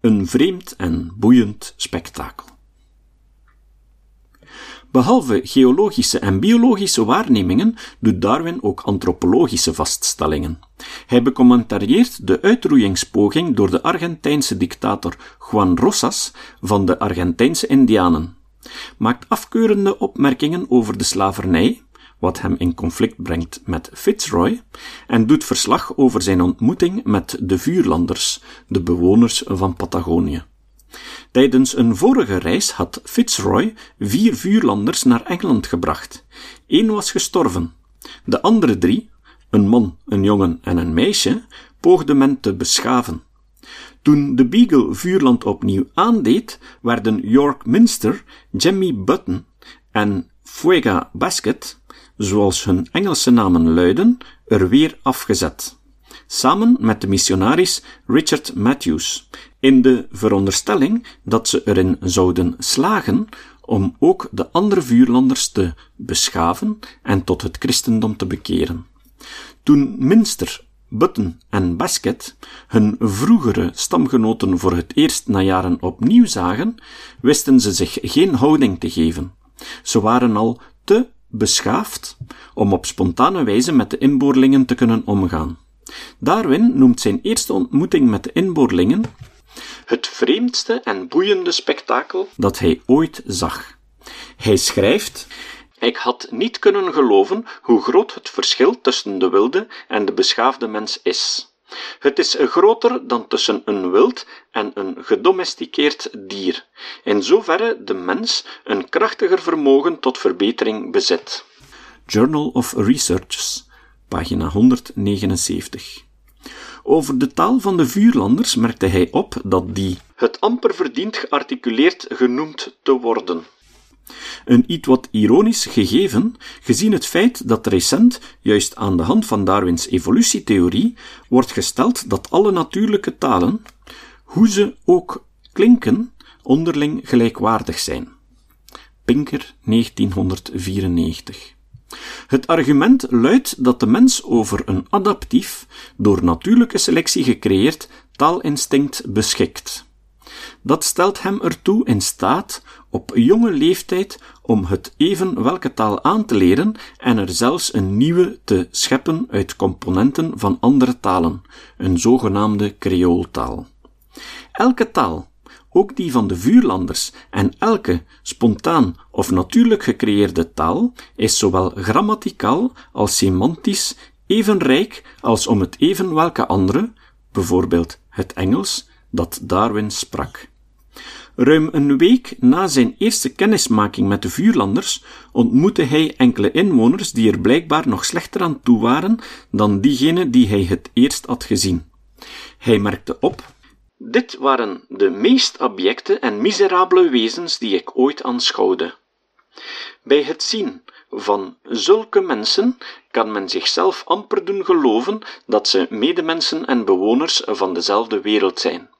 Een vreemd en boeiend spektakel. Behalve geologische en biologische waarnemingen doet Darwin ook antropologische vaststellingen. Hij becommentarieert de uitroeiingspoging door de Argentijnse dictator Juan Rosas van de Argentijnse Indianen, maakt afkeurende opmerkingen over de slavernij, wat hem in conflict brengt met Fitzroy, en doet verslag over zijn ontmoeting met de vuurlanders, de bewoners van Patagonië. Tijdens een vorige reis had Fitzroy vier vuurlanders naar Engeland gebracht. Eén was gestorven. De andere drie, een man, een jongen en een meisje, poogde men te beschaven. Toen de Beagle Vuurland opnieuw aandeed, werden York Minster, Jemmy Button en Fuega Basket, zoals hun Engelse namen luiden, er weer afgezet samen met de missionaris Richard Matthews, in de veronderstelling dat ze erin zouden slagen om ook de andere vuurlanders te beschaven en tot het christendom te bekeren. Toen Minster, Button en Basket hun vroegere stamgenoten voor het eerst na jaren opnieuw zagen, wisten ze zich geen houding te geven. Ze waren al te beschaafd om op spontane wijze met de inboorlingen te kunnen omgaan. Darwin noemt zijn eerste ontmoeting met de inboorlingen het vreemdste en boeiende spektakel dat hij ooit zag. Hij schrijft: Ik had niet kunnen geloven hoe groot het verschil tussen de wilde en de beschaafde mens is. Het is groter dan tussen een wild en een gedomesticeerd dier, in zoverre de mens een krachtiger vermogen tot verbetering bezit. Journal of Research, pagina 179. Over de taal van de vuurlanders merkte hij op dat die het amper verdient gearticuleerd genoemd te worden. Een iets wat ironisch gegeven, gezien het feit dat recent, juist aan de hand van Darwins evolutietheorie, wordt gesteld dat alle natuurlijke talen, hoe ze ook klinken, onderling gelijkwaardig zijn. Pinker 1994 het argument luidt dat de mens over een adaptief, door natuurlijke selectie gecreëerd taalinstinct beschikt. Dat stelt hem ertoe in staat op jonge leeftijd om het even welke taal aan te leren en er zelfs een nieuwe te scheppen uit componenten van andere talen, een zogenaamde creooltaal. Elke taal, ook die van de vuurlanders, en elke spontaan of natuurlijk gecreëerde taal is zowel grammaticaal als semantisch even rijk als om het even welke andere, bijvoorbeeld het Engels, dat Darwin sprak. Ruim een week na zijn eerste kennismaking met de vuurlanders ontmoette hij enkele inwoners die er blijkbaar nog slechter aan toe waren dan diegene die hij het eerst had gezien. Hij merkte op dit waren de meest abjecte en miserabele wezens die ik ooit aanschouwde. Bij het zien van zulke mensen kan men zichzelf amper doen geloven dat ze medemensen en bewoners van dezelfde wereld zijn.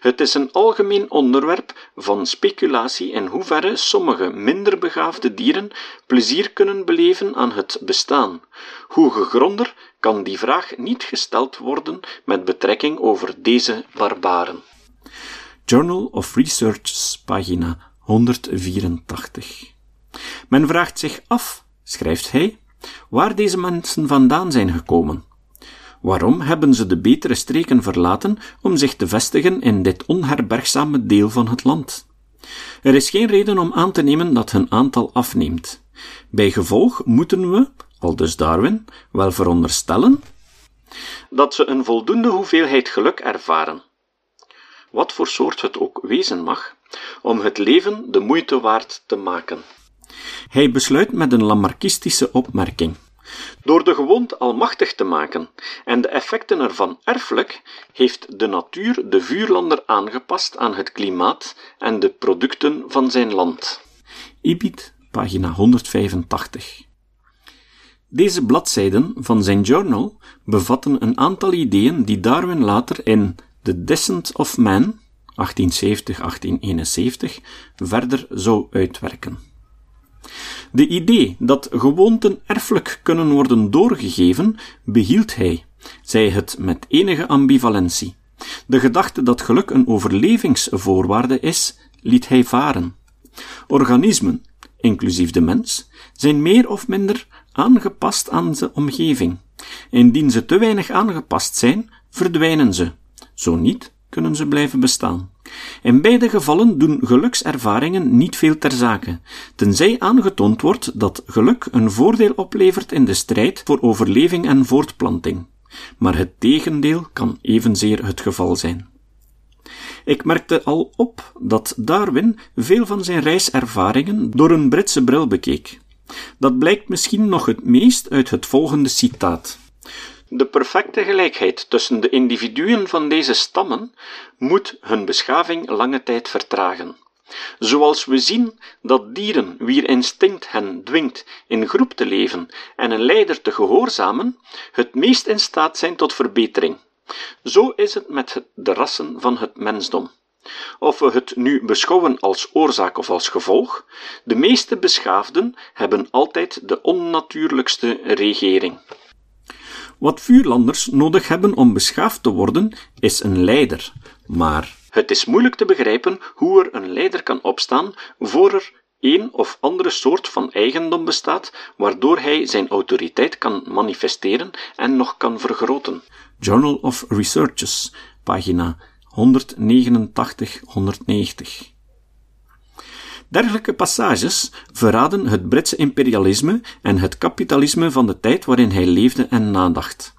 Het is een algemeen onderwerp van speculatie in hoeverre sommige minder begaafde dieren plezier kunnen beleven aan het bestaan. Hoe gegronder kan die vraag niet gesteld worden met betrekking over deze barbaren. Journal of Research, pagina 184. Men vraagt zich af, schrijft hij, waar deze mensen vandaan zijn gekomen. Waarom hebben ze de betere streken verlaten om zich te vestigen in dit onherbergzame deel van het land? Er is geen reden om aan te nemen dat hun aantal afneemt. Bij gevolg moeten we, aldus Darwin, wel veronderstellen dat ze een voldoende hoeveelheid geluk ervaren, wat voor soort het ook wezen mag, om het leven de moeite waard te maken. Hij besluit met een lamarckistische opmerking. Door de gewoonte almachtig te maken en de effecten ervan erfelijk, heeft de natuur de vuurlander aangepast aan het klimaat en de producten van zijn land. Ibid, pagina 185. Deze bladzijden van zijn journal bevatten een aantal ideeën die Darwin later in The Descent of Man 1870-1871 verder zou uitwerken. De idee dat gewoonten erfelijk kunnen worden doorgegeven, behield hij, zij het met enige ambivalentie. De gedachte dat geluk een overlevingsvoorwaarde is, liet hij varen. Organismen, inclusief de mens, zijn meer of minder aangepast aan de omgeving. Indien ze te weinig aangepast zijn, verdwijnen ze. Zo niet, kunnen ze blijven bestaan. In beide gevallen doen gelukservaringen niet veel ter zake, tenzij aangetoond wordt dat geluk een voordeel oplevert in de strijd voor overleving en voortplanting. Maar het tegendeel kan evenzeer het geval zijn. Ik merkte al op dat Darwin veel van zijn reiservaringen door een Britse bril bekeek. Dat blijkt misschien nog het meest uit het volgende citaat. De perfecte gelijkheid tussen de individuen van deze stammen moet hun beschaving lange tijd vertragen. Zoals we zien dat dieren, wier instinct hen dwingt in groep te leven en een leider te gehoorzamen, het meest in staat zijn tot verbetering. Zo is het met de rassen van het mensdom. Of we het nu beschouwen als oorzaak of als gevolg, de meeste beschaafden hebben altijd de onnatuurlijkste regering. Wat vuurlanders nodig hebben om beschaafd te worden, is een leider. Maar het is moeilijk te begrijpen hoe er een leider kan opstaan voor er een of andere soort van eigendom bestaat, waardoor hij zijn autoriteit kan manifesteren en nog kan vergroten. Journal of Researches, pagina 189-190. Dergelijke passages verraden het Britse imperialisme en het kapitalisme van de tijd waarin hij leefde en nadacht.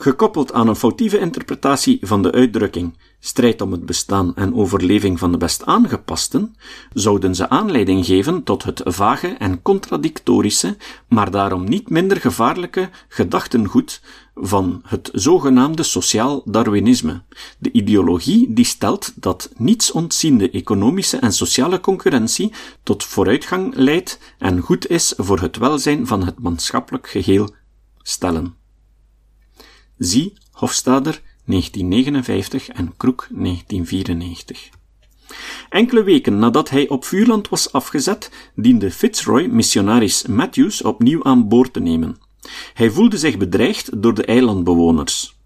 Gekoppeld aan een foutieve interpretatie van de uitdrukking strijd om het bestaan en overleving van de best aangepasten, zouden ze aanleiding geven tot het vage en contradictorische, maar daarom niet minder gevaarlijke gedachtengoed van het zogenaamde sociaal Darwinisme, de ideologie die stelt dat niets ontziende economische en sociale concurrentie tot vooruitgang leidt en goed is voor het welzijn van het maatschappelijk geheel stellen. Zie Hofstadter 1959 en Kroek 1994. Enkele weken nadat hij op vuurland was afgezet, diende Fitzroy missionaris Matthews opnieuw aan boord te nemen. Hij voelde zich bedreigd door de eilandbewoners.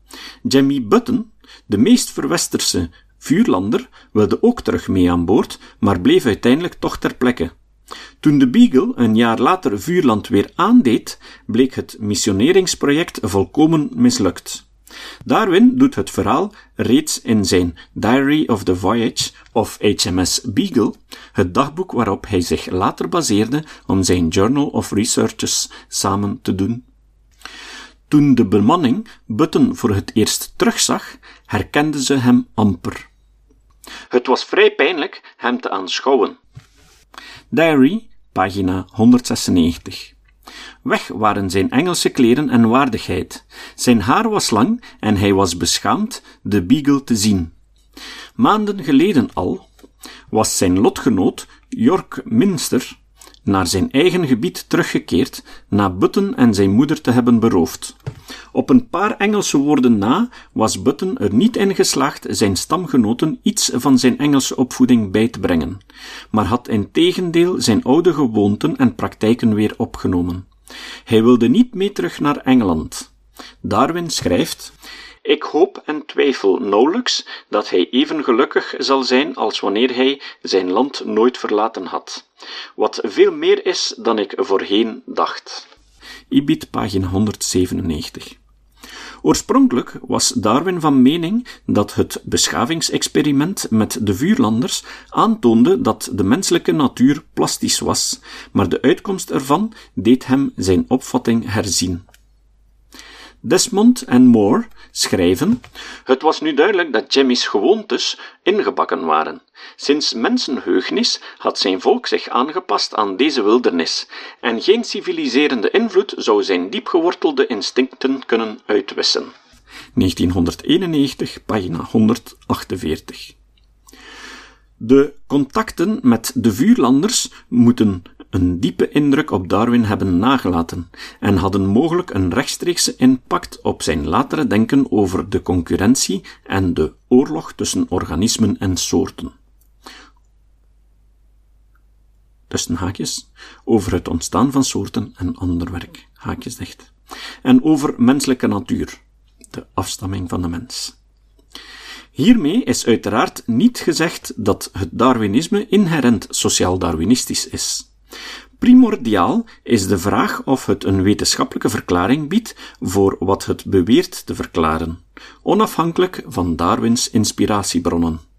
Jemmy Button, de meest verwesterse vuurlander, wilde ook terug mee aan boord, maar bleef uiteindelijk toch ter plekke. Toen de Beagle een jaar later Vuurland weer aandeed, bleek het missioneringsproject volkomen mislukt. Darwin doet het verhaal reeds in zijn Diary of the Voyage of HMS Beagle, het dagboek waarop hij zich later baseerde om zijn Journal of Researches samen te doen. Toen de bemanning Button voor het eerst terugzag, herkende ze hem amper. Het was vrij pijnlijk hem te aanschouwen. Diary, pagina 196. Weg waren zijn Engelse kleren en waardigheid. Zijn haar was lang en hij was beschaamd de Beagle te zien. Maanden geleden al was zijn lotgenoot York Minster naar zijn eigen gebied teruggekeerd na Button en zijn moeder te hebben beroofd. Op een paar Engelse woorden na was Button er niet in geslaagd zijn stamgenoten iets van zijn Engelse opvoeding bij te brengen, maar had in tegendeel zijn oude gewoonten en praktijken weer opgenomen. Hij wilde niet mee terug naar Engeland. Darwin schrijft ik hoop en twijfel nauwelijks dat hij even gelukkig zal zijn als wanneer hij zijn land nooit verlaten had, wat veel meer is dan ik voorheen dacht. Ibid, pagina 197. Oorspronkelijk was Darwin van mening dat het beschavingsexperiment met de vuurlanders aantoonde dat de menselijke natuur plastisch was, maar de uitkomst ervan deed hem zijn opvatting herzien. Desmond en Moore schrijven: Het was nu duidelijk dat Jimmy's gewoontes ingebakken waren. Sinds mensenheugnis had zijn volk zich aangepast aan deze wildernis, en geen civiliserende invloed zou zijn diepgewortelde instincten kunnen uitwissen. 1991, pagina 148. De contacten met de vuurlanders moeten een diepe indruk op Darwin hebben nagelaten en hadden mogelijk een rechtstreekse impact op zijn latere denken over de concurrentie en de oorlog tussen organismen en soorten. Tussen haakjes, over het ontstaan van soorten en ander werk, haakjes dicht. En over menselijke natuur, de afstamming van de mens. Hiermee is uiteraard niet gezegd dat het Darwinisme inherent sociaal-darwinistisch is. Primordiaal is de vraag of het een wetenschappelijke verklaring biedt voor wat het beweert te verklaren, onafhankelijk van Darwins inspiratiebronnen.